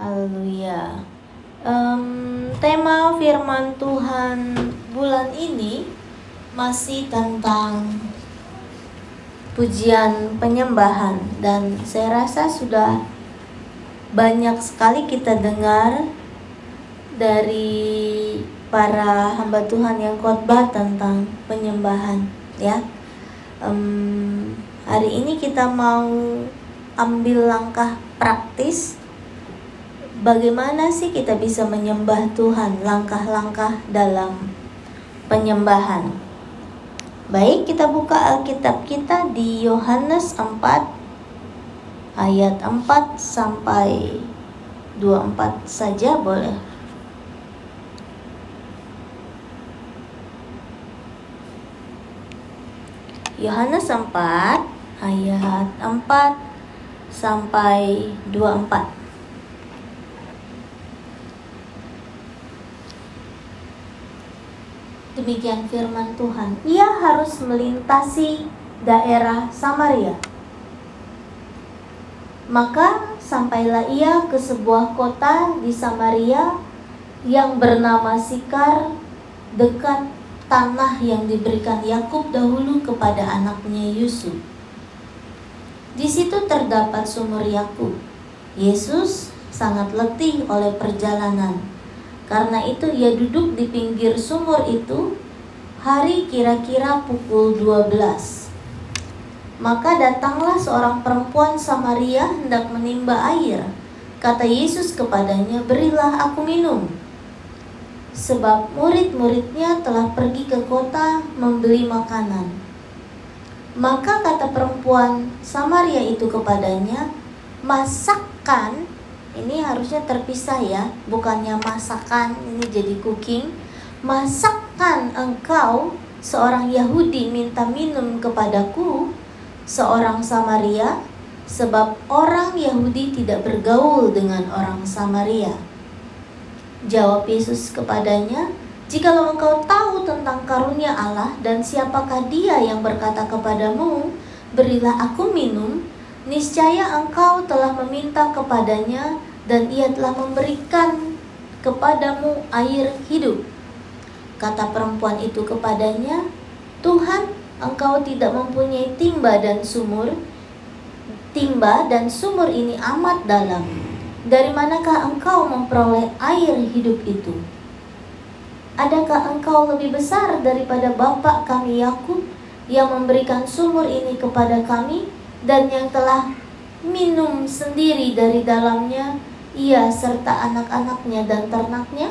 Haleluya. Um, tema firman Tuhan bulan ini masih tentang pujian penyembahan dan saya rasa sudah banyak sekali kita dengar dari para hamba Tuhan yang khotbah tentang penyembahan ya. Um, hari ini kita mau ambil langkah praktis bagaimana sih kita bisa menyembah Tuhan, langkah-langkah dalam penyembahan. Baik, kita buka Alkitab kita di Yohanes 4 ayat 4 sampai 24 saja boleh. Yohanes 4 ayat 4 sampai 24. Demikian firman Tuhan. Ia harus melintasi daerah Samaria. Maka sampailah ia ke sebuah kota di Samaria yang bernama Sikar dekat tanah yang diberikan Yakub dahulu kepada anaknya Yusuf. Di situ terdapat sumur Yakub. Yesus sangat letih oleh perjalanan karena itu ia duduk di pinggir sumur itu hari kira-kira pukul 12. Maka datanglah seorang perempuan Samaria hendak menimba air. Kata Yesus kepadanya, "Berilah aku minum." Sebab murid-muridnya telah pergi ke kota membeli makanan. Maka kata perempuan Samaria itu kepadanya, "Masakkan ini harusnya terpisah ya, bukannya masakan ini jadi cooking. Masakan engkau seorang Yahudi minta minum kepadaku, seorang Samaria, sebab orang Yahudi tidak bergaul dengan orang Samaria. Jawab Yesus kepadanya, Jikalau engkau tahu tentang karunia Allah dan siapakah dia yang berkata kepadamu, berilah aku minum, niscaya engkau telah meminta kepadanya dan ia telah memberikan kepadamu air hidup. Kata perempuan itu kepadanya, Tuhan, engkau tidak mempunyai timba dan sumur. Timba dan sumur ini amat dalam. Dari manakah engkau memperoleh air hidup itu? Adakah engkau lebih besar daripada bapak kami Yakub yang memberikan sumur ini kepada kami dan yang telah minum sendiri dari dalamnya ia serta anak-anaknya dan ternaknya?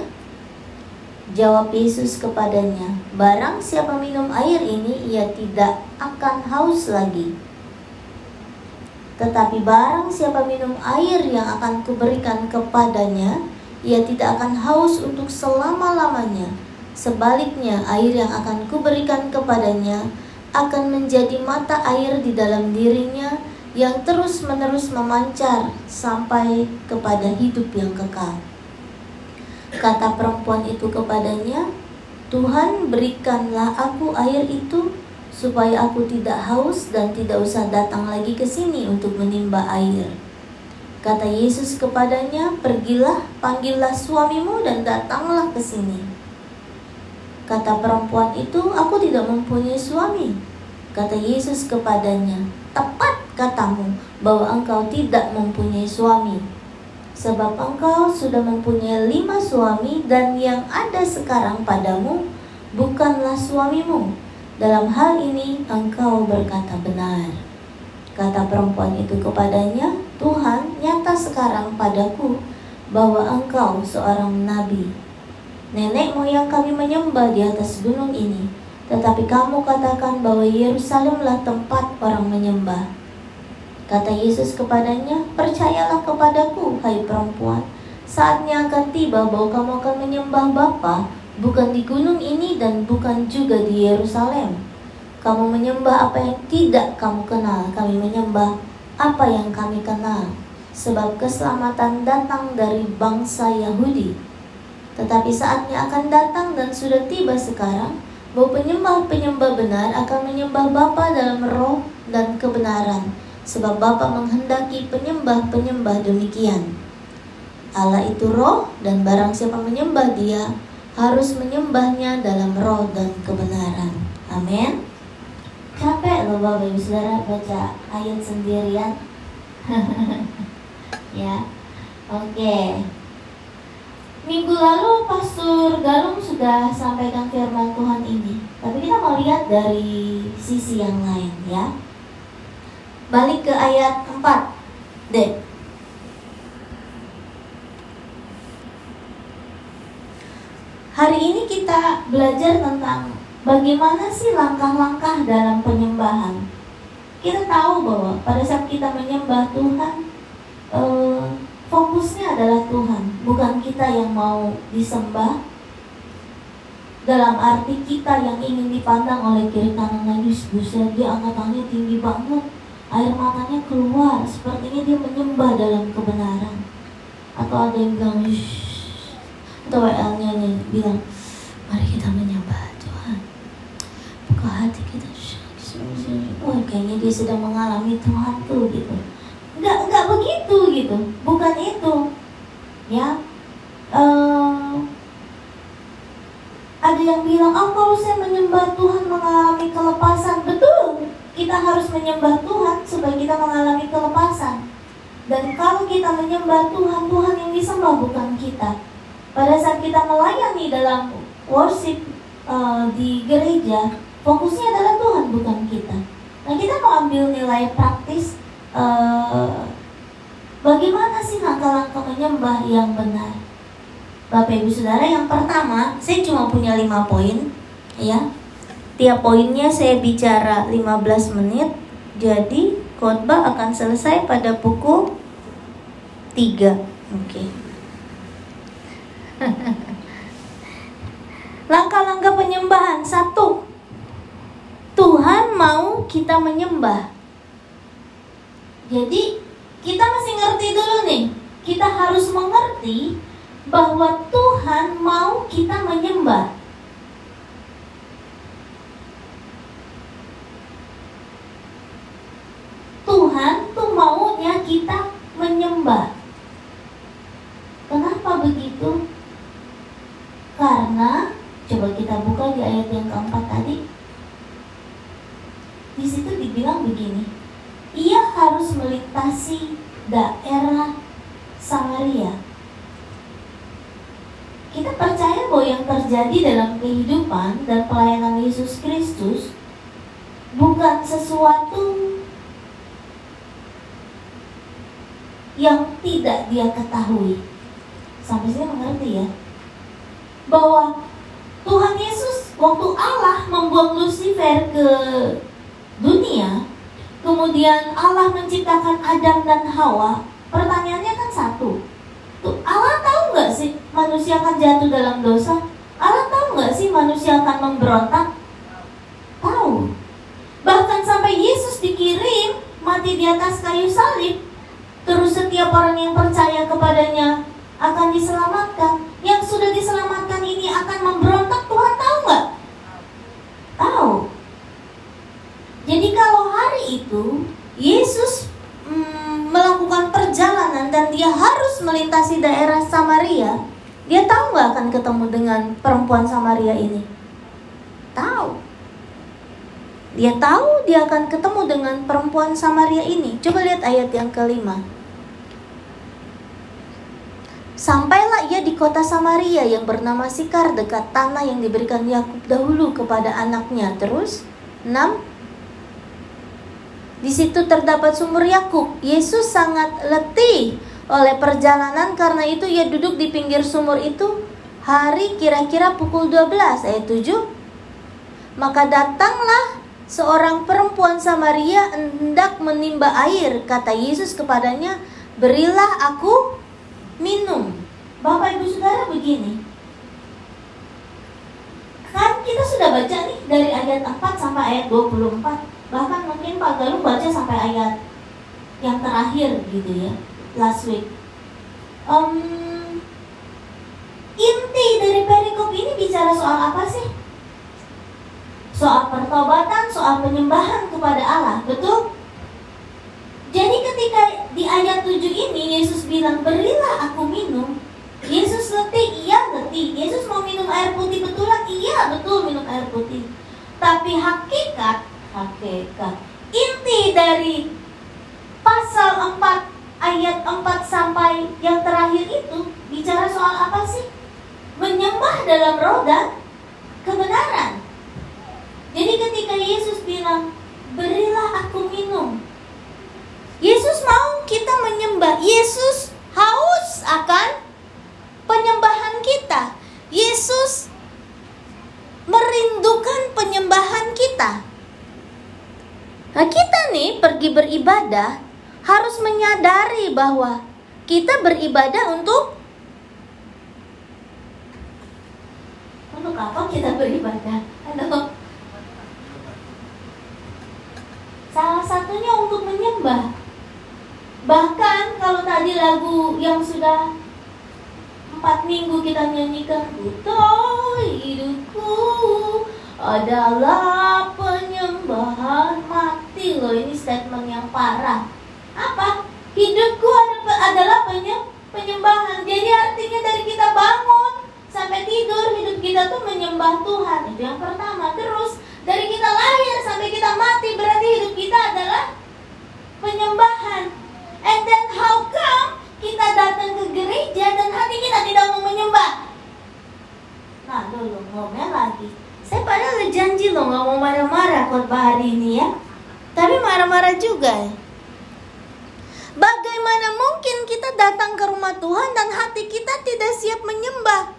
Jawab Yesus kepadanya, Barang siapa minum air ini, ia tidak akan haus lagi. Tetapi barang siapa minum air yang akan kuberikan kepadanya, ia tidak akan haus untuk selama-lamanya. Sebaliknya, air yang akan kuberikan kepadanya akan menjadi mata air di dalam dirinya yang terus-menerus memancar sampai kepada hidup yang kekal. Kata perempuan itu kepadanya, "Tuhan, berikanlah aku air itu supaya aku tidak haus dan tidak usah datang lagi ke sini untuk menimba air." Kata Yesus kepadanya, "Pergilah, panggillah suamimu dan datanglah ke sini." Kata perempuan itu, "Aku tidak mempunyai suami." Kata Yesus kepadanya, "Tepat katamu bahwa engkau tidak mempunyai suami. Sebab engkau sudah mempunyai lima suami dan yang ada sekarang padamu bukanlah suamimu. Dalam hal ini engkau berkata benar. Kata perempuan itu kepadanya, Tuhan nyata sekarang padaku bahwa engkau seorang nabi. Nenek moyang kami menyembah di atas gunung ini, tetapi kamu katakan bahwa Yerusalemlah tempat orang menyembah. Kata Yesus kepadanya, percayalah kepadaku, hai perempuan. Saatnya akan tiba bahwa kamu akan menyembah Bapa, bukan di gunung ini dan bukan juga di Yerusalem. Kamu menyembah apa yang tidak kamu kenal, kami menyembah apa yang kami kenal. Sebab keselamatan datang dari bangsa Yahudi. Tetapi saatnya akan datang dan sudah tiba sekarang, bahwa penyembah-penyembah benar akan menyembah Bapa dalam roh dan kebenaran sebab Bapa menghendaki penyembah-penyembah demikian. Allah itu roh dan barang siapa menyembah dia harus menyembahnya dalam roh dan kebenaran. Amin. Capek loh Bapak Ibu Saudara baca ayat sendirian. ya. Oke. Okay. Minggu lalu Pastor Galung sudah sampaikan firman Tuhan ini. Tapi kita mau lihat dari sisi yang lain ya. Balik ke ayat 4. Dek. Hari ini kita belajar tentang bagaimana sih langkah-langkah dalam penyembahan. Kita tahu bahwa pada saat kita menyembah Tuhan, fokusnya adalah Tuhan, bukan kita yang mau disembah. Dalam arti kita yang ingin dipandang oleh kiri kanan lagi, buset dia angkatannya tinggi banget, air matanya keluar, sepertinya dia menyembah dalam kebenaran. Atau ada yang bilang, atau WL-nya nih bilang mari kita menyembah Tuhan. Buka hati kita wah kayaknya dia sedang mengalami Tuhan tuh gitu nggak nggak begitu gitu. Bukan itu. Ya. Uh, ada yang bilang oh kalau saya menyembah Tuhan mengalami kelepasan. Betul. Kita harus menyembah Tuhan supaya kita mengalami kelepasan. Dan kalau kita menyembah Tuhan Tuhan yang disembah bukan kita. Pada saat kita melayani dalam worship uh, di gereja, fokusnya adalah Tuhan bukan kita. Nah kita mau ambil nilai praktis uh, bagaimana sih langkah-langkah menyembah yang benar. Bapak Ibu Saudara yang pertama, saya cuma punya lima poin, ya. Tiap poinnya saya bicara 15 menit, jadi khotbah akan selesai pada pukul 3. Oke. Okay. Langkah-langkah penyembahan satu, Tuhan mau kita menyembah. Jadi kita masih ngerti dulu nih. Kita harus mengerti bahwa Tuhan mau kita menyembah. Tuhan tuh maunya kita menyembah. Kenapa begitu? Karena coba kita buka di ayat yang keempat tadi. Di situ dibilang begini. Ia harus melintasi daerah Samaria. Kita percaya bahwa yang terjadi dalam kehidupan dan pelayanan Yesus Kristus bukan sesuatu yang tidak dia ketahui. Sampai sini mengerti ya? bahwa Tuhan Yesus waktu Allah membuang Lucifer ke dunia, kemudian Allah menciptakan Adam dan Hawa, pertanyaannya kan satu. Tuh, Allah tahu nggak sih manusia akan jatuh dalam dosa? Allah tahu nggak sih manusia akan memberontak? Tahu. Bahkan sampai Yesus dikirim mati di atas kayu salib, terus setiap orang yang percaya kepadanya akan diselamatkan. Yang sudah diselamatkan ini akan memberontak, Tuhan tahu nggak? Tahu. Jadi kalau hari itu Yesus mm, melakukan perjalanan dan dia harus melintasi daerah Samaria, dia tahu nggak akan ketemu dengan perempuan Samaria ini? Tahu. Dia tahu dia akan ketemu dengan perempuan Samaria ini. Coba lihat ayat yang kelima. Sampailah ia di kota Samaria yang bernama Sikar dekat tanah yang diberikan Yakub dahulu kepada anaknya. Terus 6 Di situ terdapat sumur Yakub. Yesus sangat letih oleh perjalanan karena itu ia duduk di pinggir sumur itu hari kira-kira pukul 12 ayat 7. Maka datanglah seorang perempuan Samaria hendak menimba air. Kata Yesus kepadanya, "Berilah aku minum. Bapak Ibu Saudara begini. Kan kita sudah baca nih dari ayat 4 sampai ayat 24. Bahkan mungkin Pak Galung baca sampai ayat yang terakhir gitu ya, last week. Um, inti dari perikop ini bicara soal apa sih? Soal pertobatan, soal penyembahan kepada Allah, betul? Jadi ketika di ayat 7 ini Yesus bilang berilah aku minum mengerti. Yesus mau minum air putih betulan? Iya, betul minum air putih. Tapi hakikat, hakikat, inti dari pasal 4 ayat 4 sampai yang terakhir itu bicara soal apa sih? Menyembah dalam roda kebenaran. Jadi ketika Yesus bilang, "Berilah aku minum." Yesus mau kita menyembah. Yesus haus akan penyembahan kita. Yesus merindukan penyembahan kita. Nah, kita nih pergi beribadah harus menyadari bahwa kita beribadah untuk untuk apa kita beribadah? Aduh. Salah satunya untuk menyembah. Bahkan kalau tadi lagu yang sudah empat minggu kita nyanyikan Butuh hidupku adalah penyembahan mati loh ini statement yang parah. Apa? Hidupku adalah penyembahan. Jadi artinya dari kita bangun sampai tidur hidup kita tuh menyembah Tuhan. Itu yang pertama. Terus dari kita lahir sampai kita mati adalah penyembahan and then how come kita datang ke gereja dan hati kita tidak mau menyembah. Nah, dulu ngomel lagi. Saya padahal janji loh nggak mau marah-marah khotbah hari ini ya. Tapi marah-marah juga ya. Bagaimana mungkin kita datang ke rumah Tuhan dan hati kita tidak siap menyembah?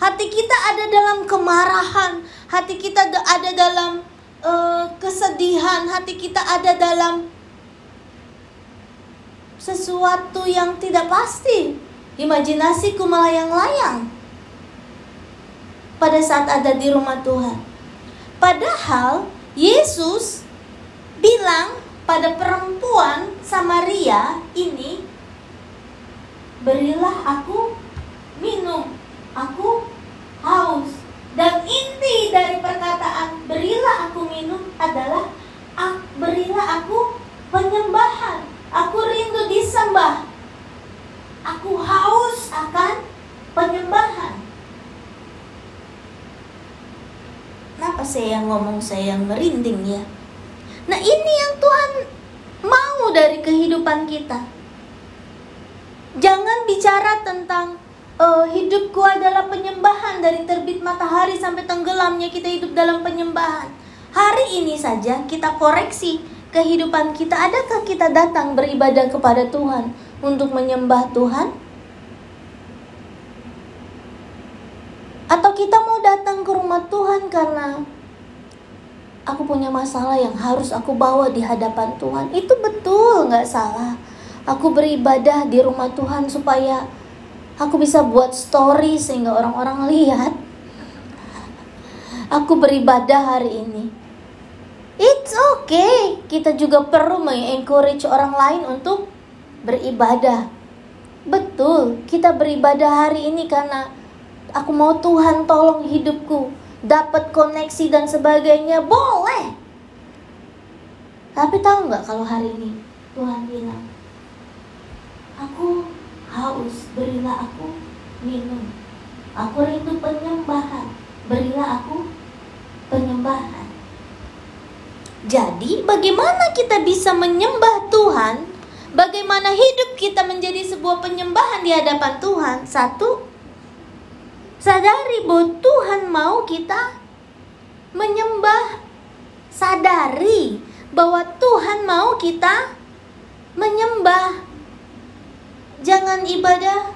Hati kita ada dalam kemarahan, hati kita ada dalam uh, kesedihan, hati kita ada dalam sesuatu yang tidak pasti. Imajinasiku melayang-layang pada saat ada di rumah Tuhan. Padahal Yesus bilang pada perempuan Samaria ini, "Berilah aku minum, aku haus." Dan inti dari perkataan "berilah aku minum" adalah "berilah aku penyembahan." Aku rindu disembah. Aku haus akan penyembahan. Kenapa saya yang ngomong saya yang merinding ya? Nah ini yang Tuhan mau dari kehidupan kita. Jangan bicara tentang uh, hidupku adalah penyembahan dari terbit matahari sampai tenggelamnya kita hidup dalam penyembahan. Hari ini saja kita koreksi kehidupan kita, adakah kita datang beribadah kepada Tuhan untuk menyembah Tuhan? Atau kita mau datang ke rumah Tuhan karena aku punya masalah yang harus aku bawa di hadapan Tuhan? Itu betul, nggak salah. Aku beribadah di rumah Tuhan supaya aku bisa buat story sehingga orang-orang lihat. Aku beribadah hari ini It's okay. Kita juga perlu mengencourage orang lain untuk beribadah. Betul, kita beribadah hari ini karena aku mau Tuhan tolong hidupku, dapat koneksi dan sebagainya, boleh. Tapi tahu nggak kalau hari ini Tuhan bilang, aku haus, berilah aku minum. Aku rindu penyembahan, berilah aku penyembahan. Jadi, bagaimana kita bisa menyembah Tuhan? Bagaimana hidup kita menjadi sebuah penyembahan di hadapan Tuhan? Satu, sadari bahwa Tuhan mau kita menyembah. Sadari bahwa Tuhan mau kita menyembah. Jangan ibadah,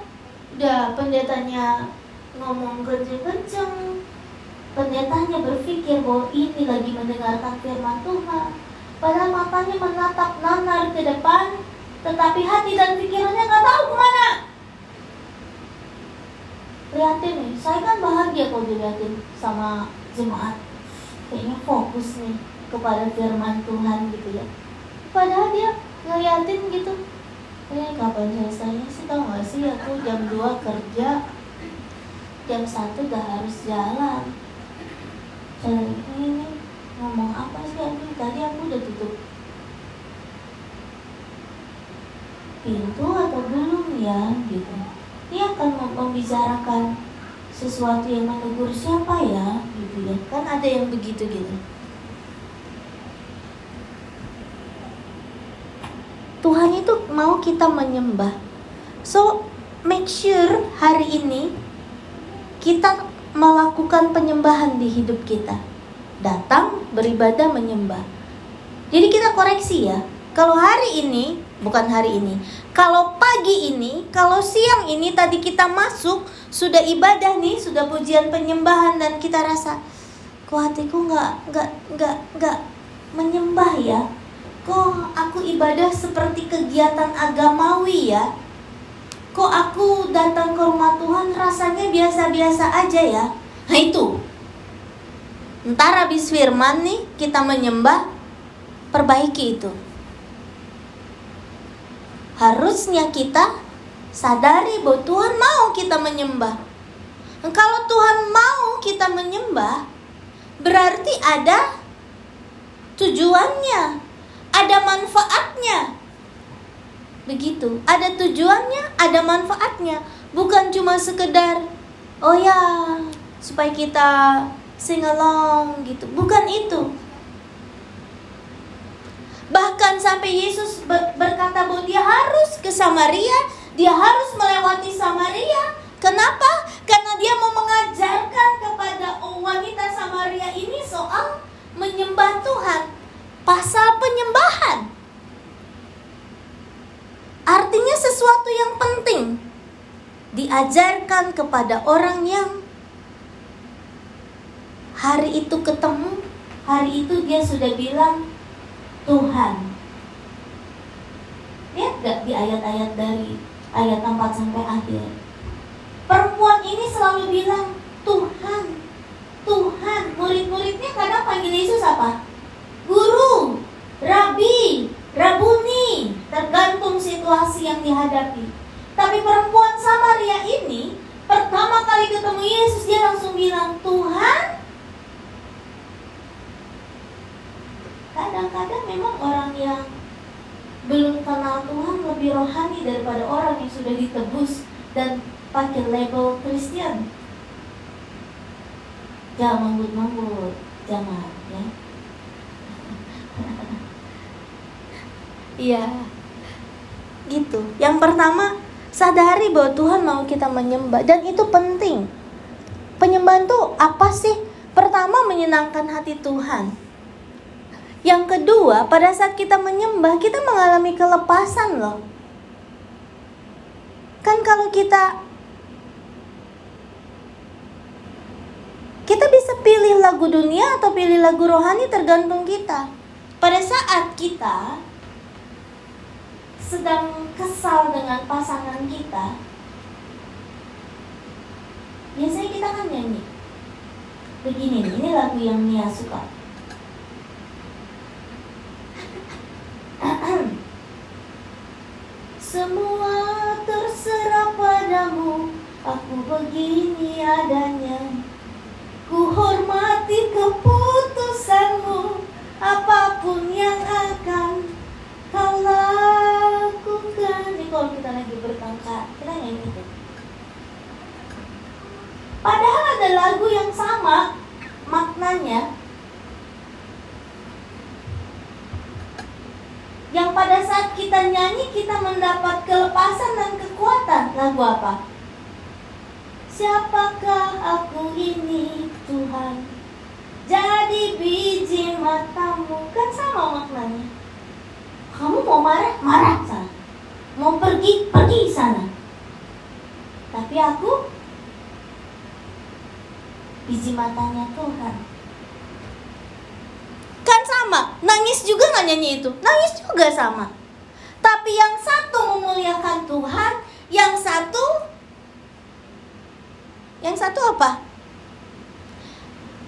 udah pendetanya ngomong kenceng-kenceng, Pendetanya berpikir bahwa ini lagi mendengarkan firman Tuhan. Padahal matanya menatap nanar ke depan, tetapi hati dan pikirannya nggak tahu ke mana. Lihatin nih, saya kan bahagia kalau dilihatin sama jemaat. Kayaknya fokus nih kepada firman Tuhan gitu ya. Padahal dia ngeliatin gitu. Ini kapan selesainya sih tau gak sih aku jam 2 kerja Jam 1 udah harus jalan eh, ini ngomong apa sih aku tadi aku udah tutup pintu atau belum? Ya gitu. Dia akan membicarakan sesuatu yang menegur siapa ya gitu ya. Kan ada yang begitu gitu. Tuhan itu mau kita menyembah. So make sure hari ini kita melakukan penyembahan di hidup kita. Datang beribadah menyembah. Jadi kita koreksi ya kalau hari ini bukan hari ini kalau pagi ini kalau siang ini tadi kita masuk sudah ibadah nih, sudah pujian penyembahan dan kita rasa kok hatiku nggak nggak nggak nggak menyembah ya? Kok aku ibadah seperti kegiatan agamawi ya kok aku datang ke rumah Tuhan rasanya biasa-biasa aja ya nah itu ntar habis firman nih kita menyembah perbaiki itu harusnya kita sadari bahwa Tuhan mau kita menyembah. Kalau Tuhan mau kita menyembah, berarti ada tujuannya, ada manfaatnya. Begitu, ada tujuannya, ada manfaatnya, bukan cuma sekedar oh ya, supaya kita sing along gitu. Bukan itu. Bahkan sampai Yesus berkata bahwa dia harus ke Samaria dia harus melewati Samaria. Kenapa? Karena dia mau mengajarkan kepada wanita Samaria ini soal menyembah Tuhan. Pasal penyembahan. Artinya sesuatu yang penting diajarkan kepada orang yang hari itu ketemu, hari itu dia sudah bilang Tuhan. Lihat gak di ayat-ayat dari ayat 4 sampai akhir. Perempuan ini selalu bilang, Tuhan, Tuhan. Murid-muridnya kadang panggil Yesus apa? Guru, Rabi, Rabuni, tergantung situasi yang dihadapi. Tapi perempuan Samaria ini pertama kali ketemu Yesus dia langsung bilang, Tuhan. Kadang-kadang memang orang yang belum kenal Tuhan lebih rohani daripada orang yang sudah ditebus dan pakai label Kristen. Jangan mambut-mambut, jangan ya. Iya. Gitu. Yang pertama, sadari bahwa Tuhan mau kita menyembah dan itu penting. Penyembahan tuh apa sih? Pertama menyenangkan hati Tuhan yang kedua, pada saat kita menyembah, kita mengalami kelepasan loh. Kan kalau kita kita bisa pilih lagu dunia atau pilih lagu rohani tergantung kita. Pada saat kita sedang kesal dengan pasangan kita, biasanya kita kan nyanyi. Begini ini lagu yang Nia suka. Semua terserah padamu Aku begini adanya Ku hormati keputusanmu Apa pun yang akan kalau kita lagi bertengkar Kita nyanyi itu Padahal ada lagu yang sama Maknanya yang pada saat kita nyanyi kita mendapat kelepasan dan kekuatan. Lagu apa? Siapakah aku ini Tuhan? Jadi biji matamu kan sama maknanya. Kamu mau marah, marah sana. Mau pergi, pergi sana. Tapi aku biji matanya Tuhan. Sama nangis juga nggak nyanyi itu. Nangis juga sama. Tapi yang satu memuliakan Tuhan yang satu yang satu apa?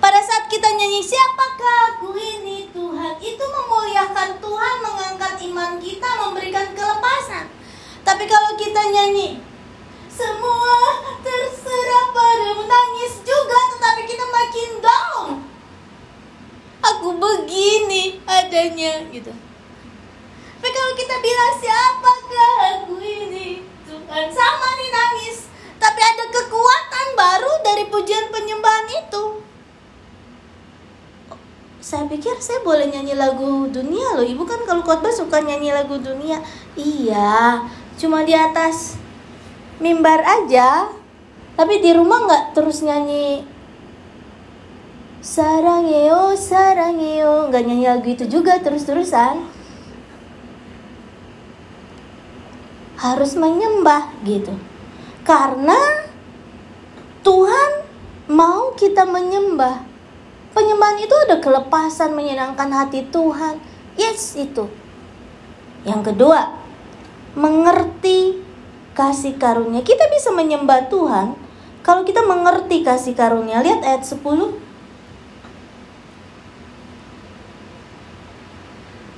Pada saat kita nyanyi siapakah aku ini Tuhan? Itu memuliakan Tuhan mengangkat iman kita memberikan kelepasan tapi kalau kita nyanyi semua terserah padamu menangis juga tetapi kita makin down. Aku begini adanya gitu. Tapi kalau kita bilang siapakah aku ini Tuhan sama nih nangis tapi ada kekuatan baru dari pujian penyembahan itu. Saya pikir saya boleh nyanyi lagu dunia loh. Ibu kan kalau khotbah suka nyanyi lagu dunia. Iya, cuma di atas mimbar aja. Tapi di rumah nggak terus nyanyi Sarangeo, sarangeo Nggak nyanyi lagu itu juga terus-terusan Harus menyembah gitu Karena Tuhan mau kita menyembah Penyembahan itu ada kelepasan menyenangkan hati Tuhan. Yes, itu. Yang kedua, mengerti kasih karunia. Kita bisa menyembah Tuhan kalau kita mengerti kasih karunia. Lihat ayat 10.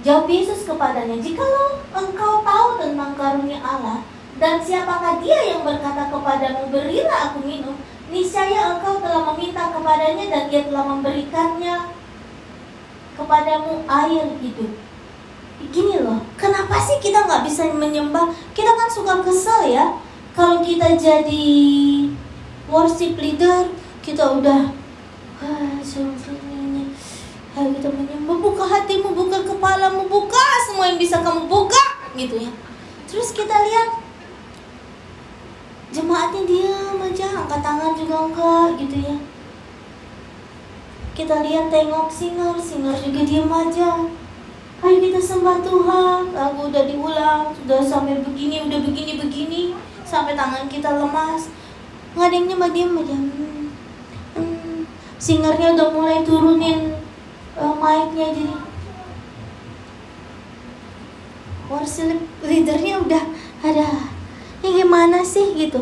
Jawab Yesus kepadanya, "Jikalau engkau tahu tentang karunia Allah dan siapakah dia yang berkata kepadamu, berilah aku minum, niscaya engkau telah meminta kepadanya dan dia telah memberikannya kepadamu air hidup. Gini loh, kenapa sih kita nggak bisa menyembah? Kita kan suka kesel ya, kalau kita jadi worship leader, kita udah ah, Ayo kita menyembah, buka hatimu, buka kepalamu, buka semua yang bisa kamu buka, gitu ya. Terus kita lihat jemaatnya diam aja angkat tangan juga enggak gitu ya kita lihat tengok singer singer juga diam aja Ayo kita sembah Tuhan. Lagu udah diulang sudah sampai begini udah begini begini. Sampai tangan kita lemas. Nggak ada yang nyembah diam aja. Hmm. Hmm. singernya udah mulai turunin uh, mic-nya jadi. Worship leadernya udah ada. Ini gimana sih gitu.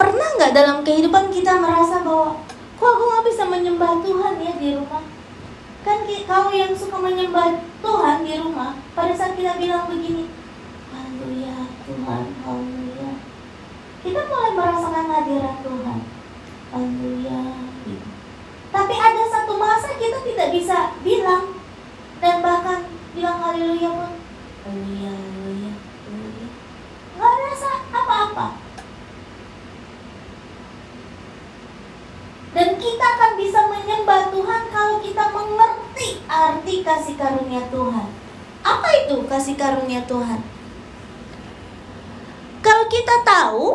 Pernah nggak dalam kehidupan kita merasa bahwa kok aku nggak bisa menyembah Tuhan ya di rumah kan kau yang suka menyembah Tuhan di rumah pada saat kita bilang begini Haleluya Tuhan Haleluya. Kita mulai merasakan hadirat Tuhan. Haleluya. Tapi ada satu masa kita tidak bisa bilang dan bahkan bilang Haleluya pun Haleluya nggak rasa apa-apa. Dan kita akan bisa menyembah Tuhan kasih karunia Tuhan. Apa itu kasih karunia Tuhan? Kalau kita tahu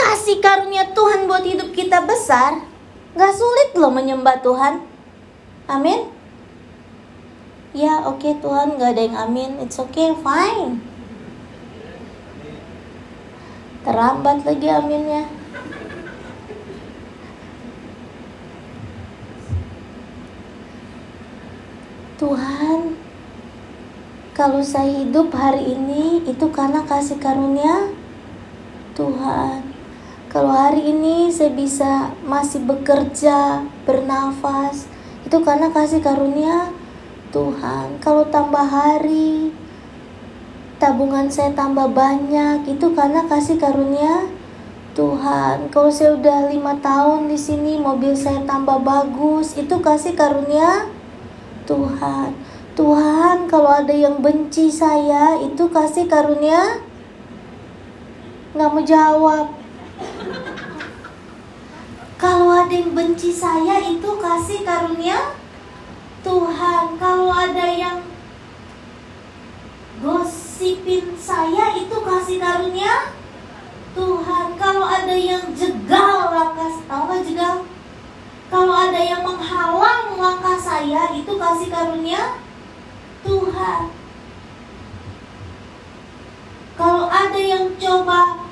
kasih karunia Tuhan buat hidup kita besar nggak sulit loh menyembah Tuhan. Amin? Ya oke okay, Tuhan nggak ada yang amin. It's okay fine. Terlambat lagi aminnya. Tuhan, kalau saya hidup hari ini itu karena kasih karunia Tuhan. Kalau hari ini saya bisa masih bekerja, bernafas, itu karena kasih karunia Tuhan. Kalau tambah hari, tabungan saya tambah banyak itu karena kasih karunia Tuhan. Kalau saya udah lima tahun di sini, mobil saya tambah bagus, itu kasih karunia Tuhan. Tuhan, kalau ada yang benci saya, itu kasih karunia. Nggak mau jawab. Kalau ada yang benci saya, itu kasih karunia Tuhan. Kalau ada yang gos sipin saya itu kasih karunia Tuhan. Kalau ada yang jegal langkah, tahu gak jegal? Kalau ada yang menghalang langkah saya itu kasih karunia Tuhan. Kalau ada yang coba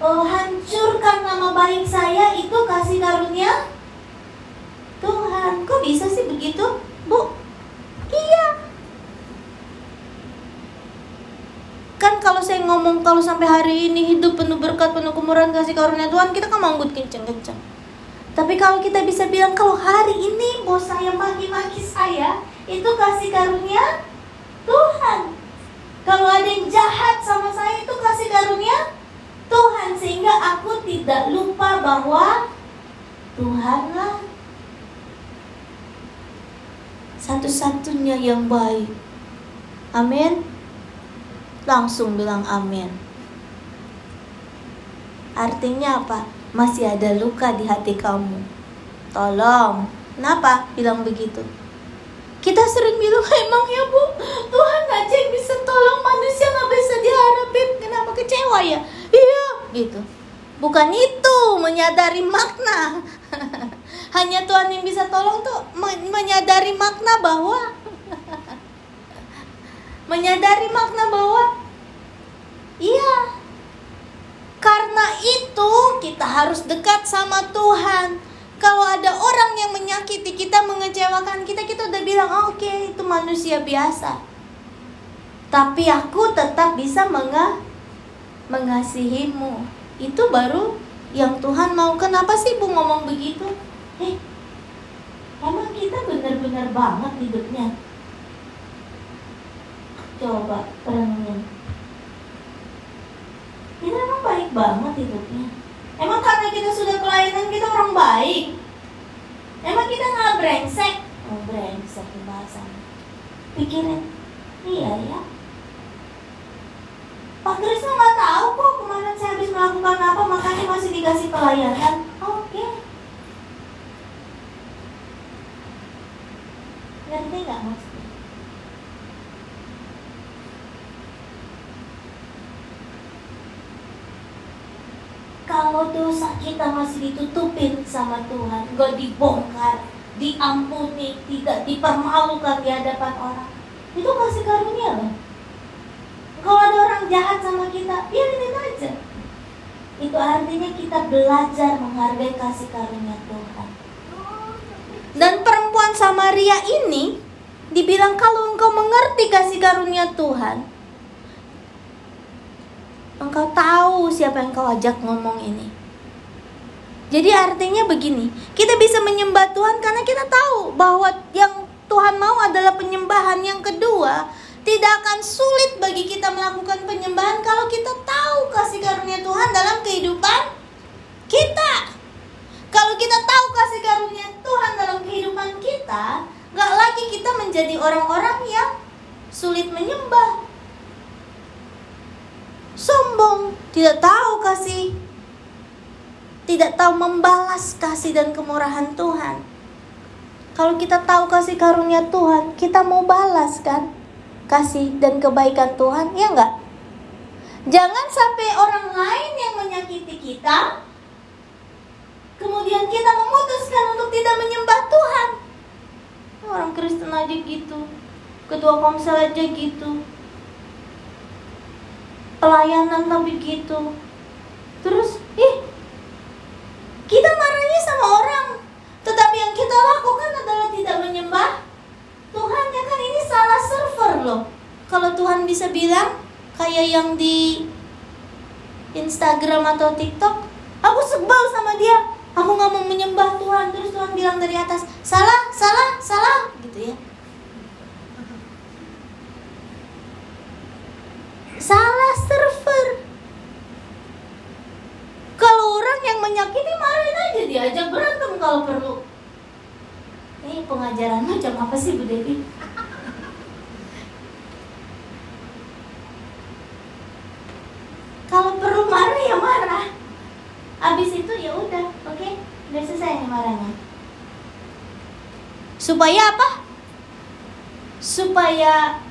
uh, hancurkan nama baik saya itu kasih karunia Tuhan. Kok bisa sih begitu, Bu? Iya, kan kalau saya ngomong kalau sampai hari ini hidup penuh berkat penuh kemurahan kasih karunia Tuhan kita kan manggut kenceng-kenceng tapi kalau kita bisa bilang kalau hari ini bos saya maki-maki saya itu kasih karunia Tuhan. Kalau ada yang jahat sama saya itu kasih karunia Tuhan. Sehingga aku tidak lupa bahwa Tuhanlah satu-satunya yang baik. Amin. Langsung bilang amin. Artinya apa? Masih ada luka di hati kamu. tolong. Kenapa bilang begitu? Kita sering bilang, emang ya bu, Tuhan aja yang bisa tolong manusia nggak bisa diharapin. Kenapa kecewa ya? Iya, gitu. Bukan itu menyadari makna. Hanya Tuhan yang bisa tolong tuh menyadari makna bahwa menyadari makna bahwa iya karena itu kita harus dekat sama Tuhan kalau ada orang yang menyakiti kita, mengecewakan kita, kita udah bilang, oh, oke okay, itu manusia biasa. Tapi aku tetap bisa menga mengasihimu. Itu baru yang Tuhan mau. Kenapa sih Bu ngomong begitu? Eh, emang kita benar-benar banget hidupnya. Coba renungin. Kita emang baik banget hidupnya Karena kita sudah pelayanan kita orang baik? Emang kita nggak brengsek? Oh brengsek bahasanya. Pikirin, iya ya. Pak Krisna nggak tahu kok kemarin saya habis melakukan apa makanya masih dikasih pelayanan. Oke. Okay. Ngerti nggak mas? Kalau dosa kita masih ditutupin sama Tuhan, gak dibongkar, diampuni, tidak dipermalukan di hadapan orang, itu kasih karunia loh. Kalau ada orang jahat sama kita, biarin aja. Itu artinya kita belajar menghargai kasih karunia Tuhan. Dan perempuan Samaria ini dibilang kalau engkau mengerti kasih karunia Tuhan, Engkau tahu siapa yang kau ajak ngomong ini. Jadi artinya begini, kita bisa menyembah Tuhan karena kita tahu bahwa yang Tuhan mau adalah penyembahan. Yang kedua, tidak akan sulit bagi kita melakukan penyembahan kalau kita tahu kasih karunia Tuhan dalam kehidupan kita. Kalau kita tahu kasih karunia Tuhan dalam kehidupan kita, gak lagi kita menjadi orang-orang yang sulit menyembah sombong, tidak tahu kasih, tidak tahu membalas kasih dan kemurahan Tuhan. Kalau kita tahu kasih karunia Tuhan, kita mau balas kan kasih dan kebaikan Tuhan, ya enggak? Jangan sampai orang lain yang menyakiti kita, kemudian kita memutuskan untuk tidak menyembah Tuhan. Orang Kristen aja gitu, ketua komsel aja gitu, pelayanan tapi gitu. Terus ih kita marahnya sama orang. Tetapi yang kita lakukan adalah tidak menyembah Tuhan. Ya kan ini salah server loh. Kalau Tuhan bisa bilang kayak yang di Instagram atau TikTok aku sebel sama dia. Aku nggak mau menyembah Tuhan. Terus Tuhan bilang dari atas salah salah salah. Gitu ya. Salah server. Kalau orang yang menyakiti marahin aja diajak berantem kalau perlu. Ini pengajaran macam apa sih Bu Devi? Kalau perlu marah ya marah. Abis itu ya udah, oke, okay? udah selesai marahnya. Supaya apa? Supaya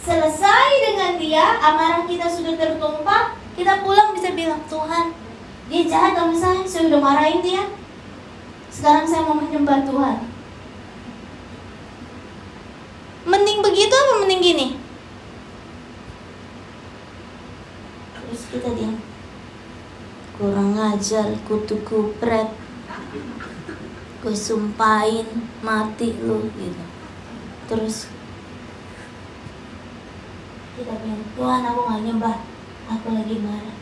selesai dengan dia, amarah kita sudah tertumpah, kita pulang bisa bilang, Tuhan, dia jahat kalau misalnya saya sudah marahin dia. Sekarang saya mau menyembah Tuhan. Mending begitu apa mending gini? Terus kita diam. Kurang ajar, kutu kupret. Gue sumpahin mati lu gitu. Terus kita bilang Tuhan aku gak nyembah aku lagi marah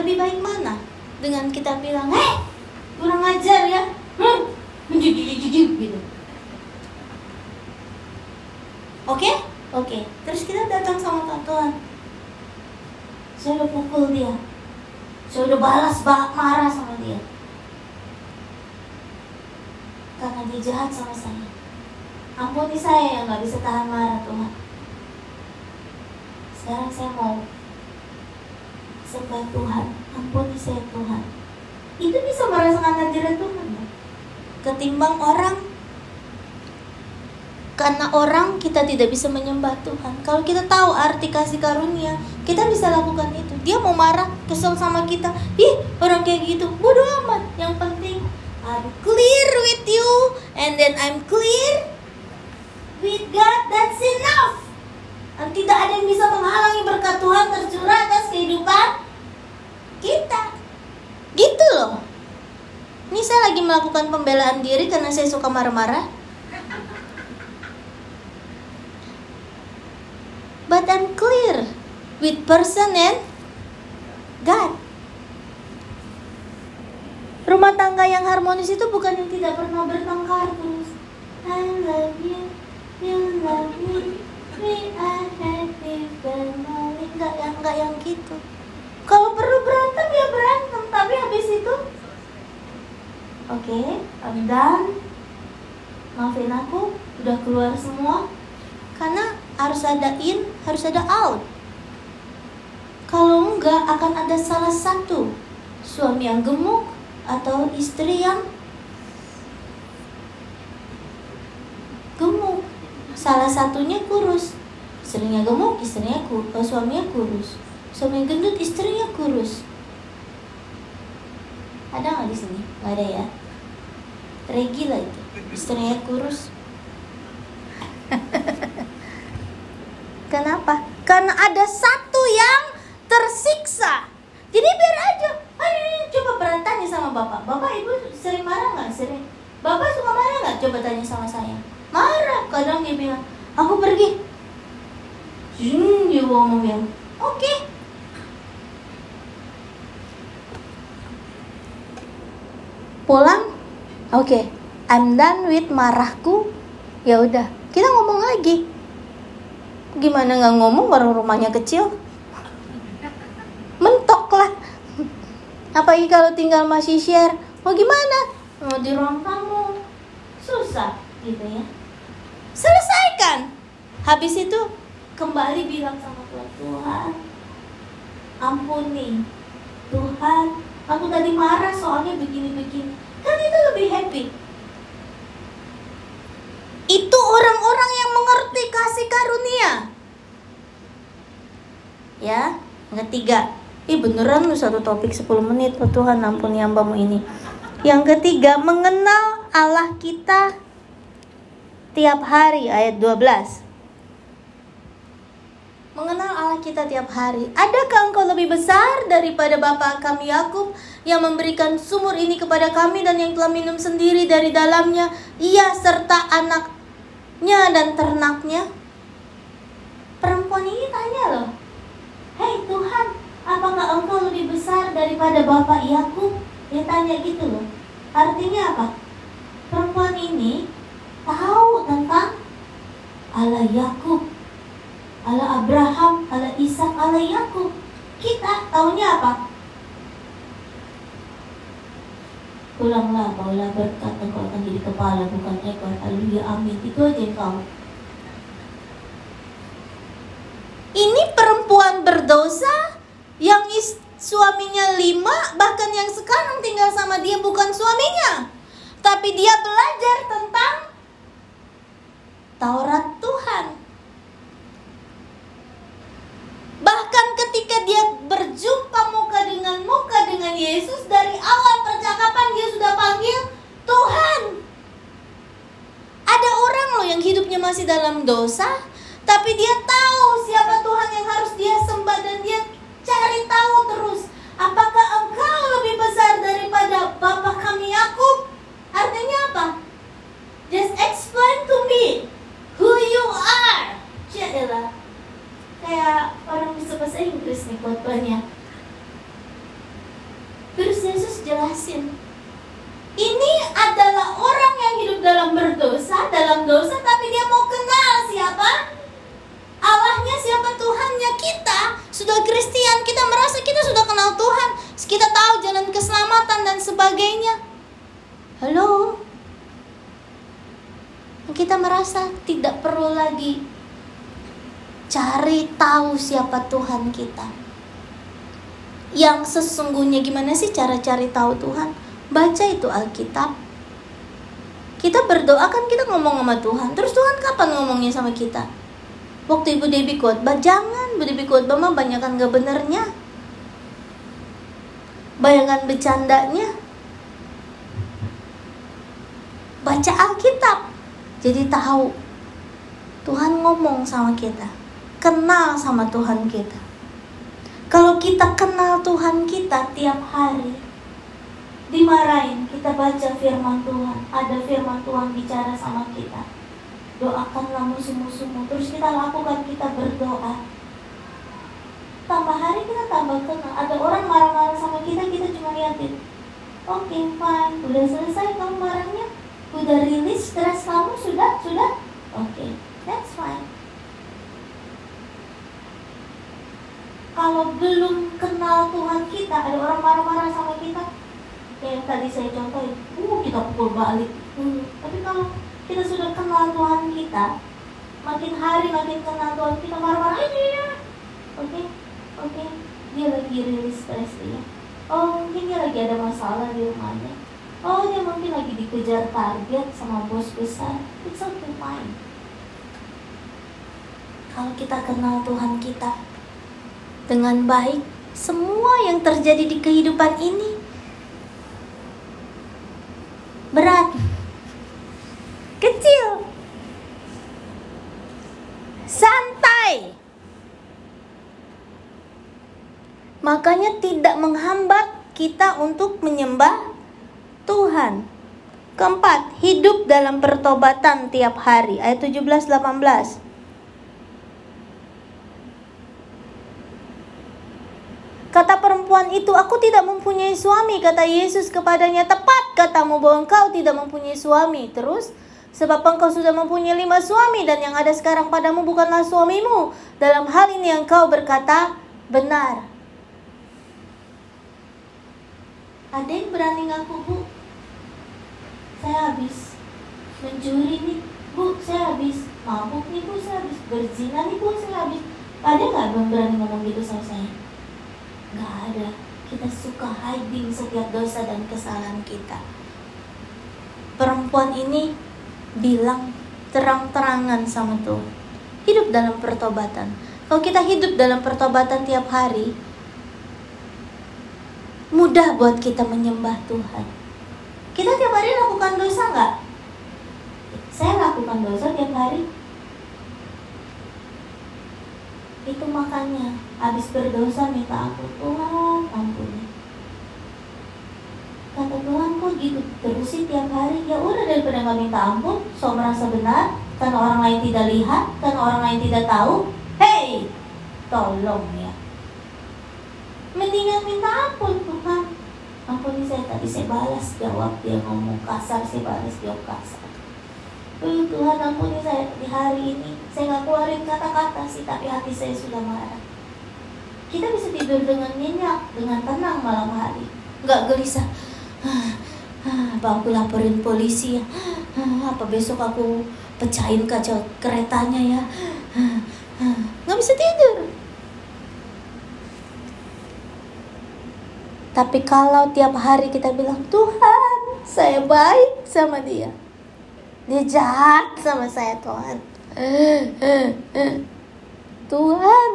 lebih baik mana dengan kita bilang hei kurang ajar ya hmm, gitu oke okay? oke okay. terus kita datang sama Tuhan saya udah pukul dia saya udah balas marah sama dia karena dia jahat sama saya ampuni saya yang gak bisa tahan marah Tuhan sekarang saya mau sembah Tuhan ampuni saya Tuhan itu bisa merasakan hadirat Tuhan ya? ketimbang orang. Karena orang kita tidak bisa menyembah Tuhan. Kalau kita tahu arti kasih karunia, kita bisa lakukan itu. Dia mau marah, kesel sama kita. Ih, orang kayak gitu. Bodoh amat. Yang penting I'm clear with you and then I'm clear with God. That's enough. Dan tidak ada yang bisa menghalangi berkat Tuhan tercurah atas kehidupan kita. Gitu loh. Ini saya lagi melakukan pembelaan diri karena saya suka marah-marah. But I'm clear with person and God. Rumah tangga yang harmonis itu bukan yang tidak pernah bertengkar terus. I love you, you love me, we are happy family. Enggak yang enggak yang gitu. Kalau perlu berantem ya berantem, tapi habis itu Oke, okay, I'm done. Maafin aku, udah keluar semua. Karena harus ada in, harus ada out. Kalau enggak akan ada salah satu suami yang gemuk atau istri yang gemuk. Salah satunya kurus. Istrinya gemuk, istrinya kurus, suaminya kurus. Suami gendut, istrinya kurus ada nggak di sini nggak ada ya Regi lah itu istrinya kurus kenapa? Karena ada satu yang tersiksa. Jadi biar aja. Ayo coba bertanya sama bapak. Bapak ibu sering marah nggak? Sering. Bapak suka marah nggak? Coba tanya sama saya. Marah kadang dia bilang aku pergi. Hmm dia ngomong yang oke. Pulang? Oke. Okay, I'm done with marahku. Ya udah kita ngomong lagi gimana nggak ngomong baru rumahnya kecil? Mentok lah. Apalagi kalau tinggal masih share. Mau gimana? Mau di ruang tamu. Susah gitu ya. Selesaikan. Habis itu kembali bilang sama Tuhan Tuhan ampuni. Tuhan Aku tadi marah soalnya begini-begini. Kan itu lebih happy. Itu orang-orang yang mengerti kasih karunia. Ya, yang ketiga. Ih beneran lu satu topik 10 menit oh Tuhan ampuni hambamu ini Yang ketiga mengenal Allah kita tiap hari ayat 12 mengenal Allah kita tiap hari. Adakah engkau lebih besar daripada Bapa kami Yakub yang memberikan sumur ini kepada kami dan yang telah minum sendiri dari dalamnya, ia serta anaknya dan ternaknya? Perempuan ini tanya loh, Hei Tuhan, apakah engkau lebih besar daripada Bapak Yakub? Dia tanya gitu loh. Artinya apa? Perempuan ini tahu tentang Allah Yakub Allah Abraham, Allah Ishak, Allah Yakub. Kita tahunya apa? Pulanglah, kaulah berkat, engkau akan jadi kepala, bukan ekor. Haleluya, amin. Itu aja yang tahu. Ini perempuan berdosa yang suaminya lima, bahkan yang sekarang tinggal sama dia bukan suaminya. Tapi dia belajar tentang Taurat Tuhan. Bahkan ketika dia berjumpa muka dengan muka dengan Yesus dari awal percakapan dia sudah panggil Tuhan. Ada orang loh yang hidupnya masih dalam dosa, tapi dia tahu dia sembah dan dia cari tahu terus. Apakah engkau lebih besar daripada Bapak kami Yakub? Artinya apa? Just explain to me who you are. Cielah kayak orang bisa bahasa Inggris nih khotbahnya. Terus Yesus jelasin, ini adalah orang yang hidup dalam berdosa, dalam dosa, tapi dia mau kenal siapa Allahnya, siapa Tuhannya kita. Sudah Kristen, kita merasa kita sudah kenal Tuhan, kita tahu jalan keselamatan dan sebagainya. Halo, kita merasa tidak perlu lagi cari tahu siapa Tuhan kita. Yang sesungguhnya gimana sih cara cari tahu Tuhan? Baca itu Alkitab. Kita berdoa kan kita ngomong sama Tuhan. Terus Tuhan kapan ngomongnya sama kita? Waktu Ibu Debbie khotbah, jangan Debbie khotbah mah banyakkan gak benernya. Bayangan bercandanya. Baca Alkitab. Jadi tahu Tuhan ngomong sama kita. Kenal sama Tuhan kita. Kalau kita kenal Tuhan kita tiap hari, dimarahin, kita baca firman Tuhan, ada firman Tuhan bicara sama kita doakanlah musuh-musuhmu terus kita lakukan kita berdoa ada orang marah-marah sama kita kita cuma liatin. Oke okay, fine. Udah selesai kamu marahnya udah rilis stres kamu sudah sudah? Oke okay, that's fine. Kalau belum kenal Tuhan kita ada orang marah-marah sama kita kayak yang tadi saya contohin. Uh kita pukul balik. Hmm. tapi kalau kita sudah kenal Tuhan kita makin hari makin kenal Tuhan kita marah-marah aja ya oke okay? oke. okay. Dia lagi rilis dia oh mungkin dia lagi ada masalah di rumahnya. Oh dia mungkin lagi dikejar target sama bos besar. It's okay fine. Kalau kita kenal Tuhan kita dengan baik semua yang terjadi di kehidupan ini berat. Kecil, santai. Makanya tidak menghambat kita untuk menyembah Tuhan. Keempat, hidup dalam pertobatan tiap hari. Ayat 17 18. Kata perempuan itu, aku tidak mempunyai suami. Kata Yesus kepadanya, tepat katamu bahwa engkau tidak mempunyai suami. Terus, Sebab engkau sudah mempunyai lima suami dan yang ada sekarang padamu bukanlah suamimu. Dalam hal ini yang kau berkata benar. Ada yang berani ngaku bu? Saya habis mencuri nih bu, saya habis mabuk nih bu, saya habis berzina nih bu, saya habis. Ada nggak yang berani ngomong gitu sama saya? Nggak ada. Kita suka hiding setiap dosa dan kesalahan kita. Perempuan ini bilang terang-terangan sama Tuhan. Hidup dalam pertobatan. Kalau kita hidup dalam pertobatan tiap hari, mudah buat kita menyembah Tuhan. Kita tiap hari lakukan dosa nggak? Saya lakukan dosa tiap hari. Itu makanya habis berdosa minta ampun Tuhan ampuni kata Tuhan kok gitu terus sih tiap hari ya udah daripada nggak minta ampun so merasa benar karena orang lain tidak lihat karena orang lain tidak tahu hey tolong ya mendingan minta ampun Tuhan. Ampuni saya tadi saya balas jawab dia ngomong kasar saya balas jawab kasar. Uh, Tuhan ampuni saya di hari ini. Saya nggak keluarin kata-kata sih Tapi hati saya sudah marah. Kita bisa tidur dengan nyenyak Dengan tenang malam hari. Nggak gelisah. Apa aku laporin polisi ya? Apa besok aku pecahin kaca keretanya ya? Nggak bisa tidur tapi kalau tiap hari kita bilang Tuhan saya baik sama dia dia jahat sama saya Tuhan Tuhan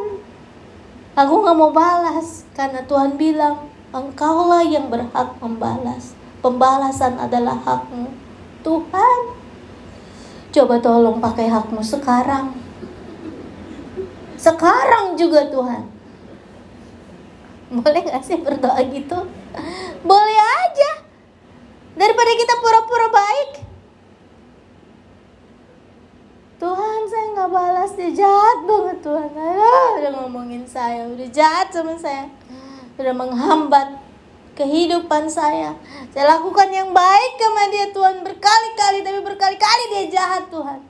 aku nggak mau balas karena Tuhan bilang Engkaulah yang berhak membalas. Pembalasan adalah hakmu. Tuhan, coba tolong pakai hakmu sekarang. Sekarang juga Tuhan. Boleh gak sih berdoa gitu? Boleh aja. Daripada kita pura-pura baik. Tuhan saya nggak balas dia jahat banget Tuhan. Aduh, udah ngomongin saya, udah jahat sama saya sudah menghambat kehidupan saya. Saya lakukan yang baik sama dia Tuhan berkali-kali tapi berkali-kali dia jahat Tuhan.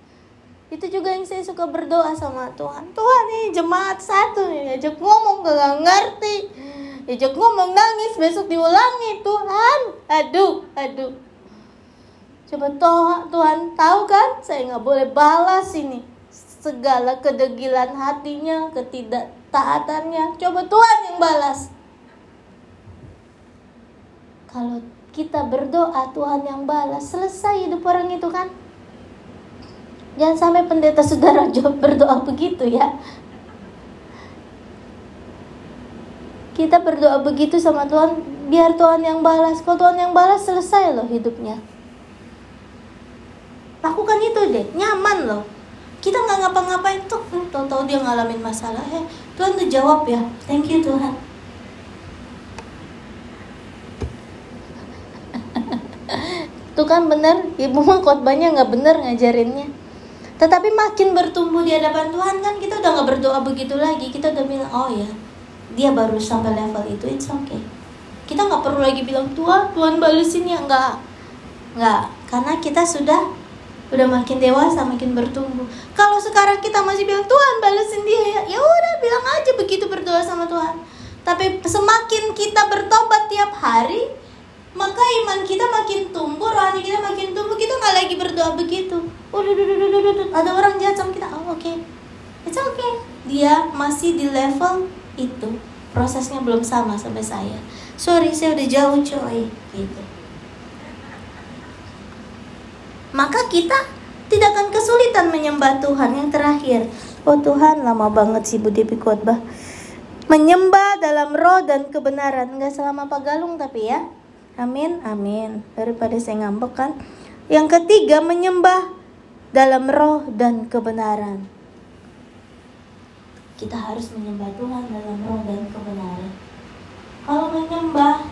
Itu juga yang saya suka berdoa sama Tuhan. Tuhan ini jemaat satu nih, ajak ngomong gak ngerti. Ajak ngomong nangis besok diulangi Tuhan. Aduh, aduh. Coba toh, Tuhan tahu kan saya nggak boleh balas ini segala kedegilan hatinya, ketidaktaatannya. Coba Tuhan yang balas kalau kita berdoa Tuhan yang balas selesai hidup orang itu kan jangan sampai pendeta saudara jawab berdoa begitu ya kita berdoa begitu sama Tuhan biar Tuhan yang balas. Kalau Tuhan yang balas selesai loh hidupnya. Lakukan itu deh nyaman loh. Kita nggak ngapa-ngapain tuh hmm, tahu-tahu dia ngalamin masalah. Eh Tuhan tuh jawab ya thank you Tuhan. Tuh kan bener ibu mah khotbahnya nggak bener ngajarinnya. Tetapi makin bertumbuh di hadapan Tuhan kan kita udah nggak berdoa begitu lagi. Kita udah bilang oh ya dia baru sampai level itu it's okay. Kita nggak perlu lagi bilang Tuhan Tuhan balesin ya. Nggak. Nggak. Karena kita sudah udah makin dewasa makin bertumbuh. Kalau sekarang kita masih bilang Tuhan balesin dia ya ya udah bilang aja begitu berdoa sama Tuhan. Tapi semakin kita bertobat tiap hari maka iman kita makin tumbuh rohani kita makin tumbuh kita nggak lagi berdoa begitu. Udah ada orang jahat sama kita oh oke. Okay. it's okay. Dia masih di level itu prosesnya belum sama sampai saya sorry saya udah jauh coy gitu maka kita tidak akan kesulitan menyembah Tuhan yang terakhir. Oh Tuhan, lama banget sih Bu Devi khotbah. Menyembah dalam roh dan kebenaran. Enggak selama Pak Galung tapi ya. Amin, amin. Daripada saya ngambek kan. Yang ketiga, menyembah dalam roh dan kebenaran. Kita harus menyembah Tuhan dalam roh dan kebenaran. Kalau menyembah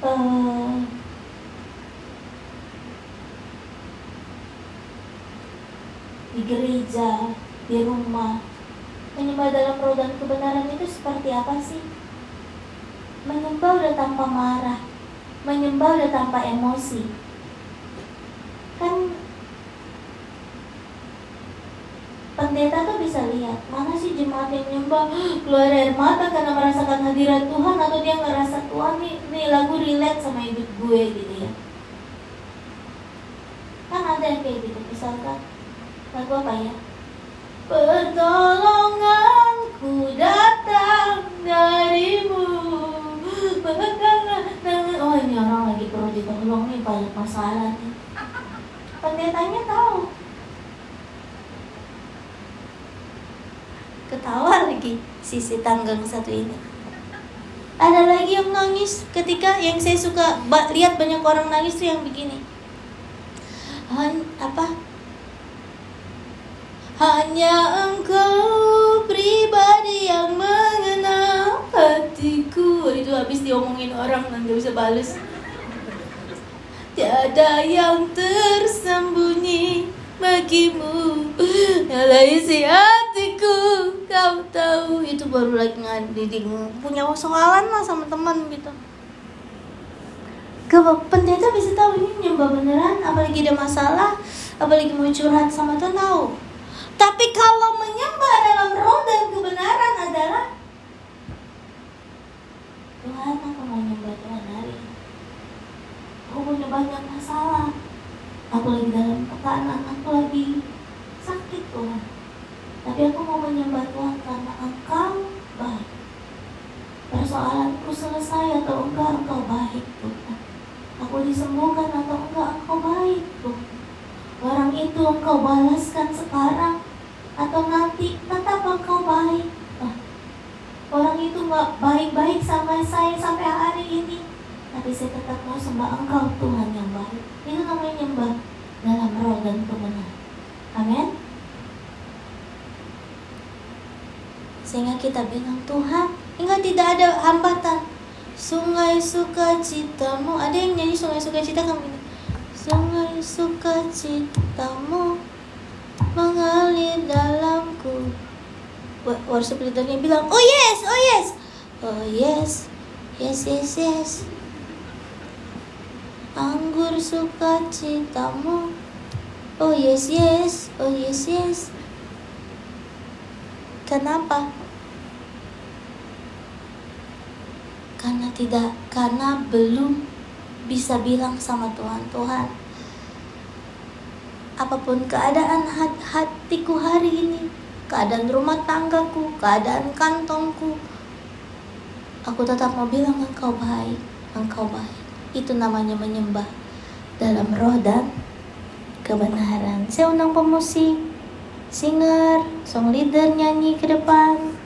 uh, di gereja, di rumah. Menyembah dalam roh dan kebenaran itu seperti apa sih? Menyembah udah tanpa marah, menyembah udah tanpa emosi. Kan pendeta tuh bisa lihat mana sih jemaat yang menyembah keluar air mata karena merasakan hadirat Tuhan atau dia ngerasa Tuhan nih, nih lagu relate sama hidup gue gitu ya. Kan ada yang kayak gitu misalkan lagu apa ya? Pertolonganku datang darimu. Oh ini orang lagi perlu ditolong nih banyak masalah nih. Pendetanya tahu ketawa lagi sisi tanggang satu ini. Ada lagi yang nangis ketika yang saya suka lihat banyak orang nangis tuh yang begini. Apa? Hanya engkau pribadi yang mengenal hatiku. Itu habis diomongin orang dan gak bisa bales. Tiada yang tersembunyi bagimu. Hatiku Kau tahu itu baru lagi ngadiding Punya soalan lah sama teman gitu ke pendeta bisa tahu ini nyembah beneran apalagi ada masalah apalagi mau curhat sama Tuhan tahu tapi kalau menyembah dalam roh dan kebenaran adalah Tuhan aku mau nyembah Tuhan hari ini. Aku punya banyak masalah. Aku lagi dalam tekanan, aku lagi sakit Tuhan. Tapi aku mau menyembah Tuhan karena Engkau baik. Persoalanku selesai atau enggak Engkau baik Tuhan. Aku disembuhkan atau enggak Engkau baik Tuhan. Orang itu Engkau balaskan sekarang atau nanti tetap engkau baik nah, orang itu nggak baik-baik sama saya sampai hari ini tapi saya tetap mau sembah engkau Tuhan yang baik itu namanya nyembah dalam roh dan kebenaran amin sehingga kita bilang Tuhan hingga tidak ada hambatan. Sungai sukacitamu. Ada yang nyanyi sungai sukacita kamu ini sungai sukacitamu mengalir dalamku. Worship leadernya bilang oh yes oh yes. Oh yes yes yes yes. Anggur sukacitamu. Oh yes yes oh yes yes kenapa karena tidak karena belum bisa bilang sama Tuhan Tuhan apa pun keadaan hatiku hari ini, keadaan rumah tanggaku, keadaan kantongku, aku tetap mau bilang engkau baik. engkau baik. Itu namanya menyembah dalam roh dan kebenaran. Saya undang pemusik, singer, song leader nyanyi ke depan.